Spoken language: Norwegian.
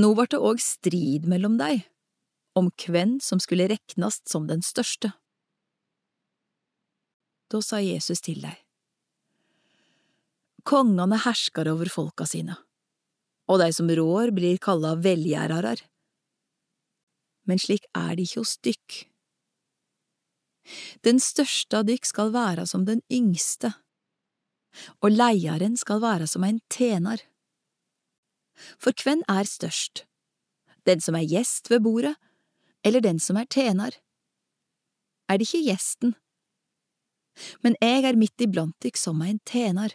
Nå vart det òg strid mellom dei, om kven som skulle reknast som den største. Da sa Jesus til dei, Kongane herskar over folka sine, og dei som rår blir kalla velgjerarar. Men slik er det ikkje hos dykk. Den største av dykk skal være som den yngste, og leiaren skal være som ein tjener. For hvem er størst, den som er gjest ved bordet, eller den som er tjener? Er det ikke gjesten? Men jeg er midt iblant dykk som ein tjener.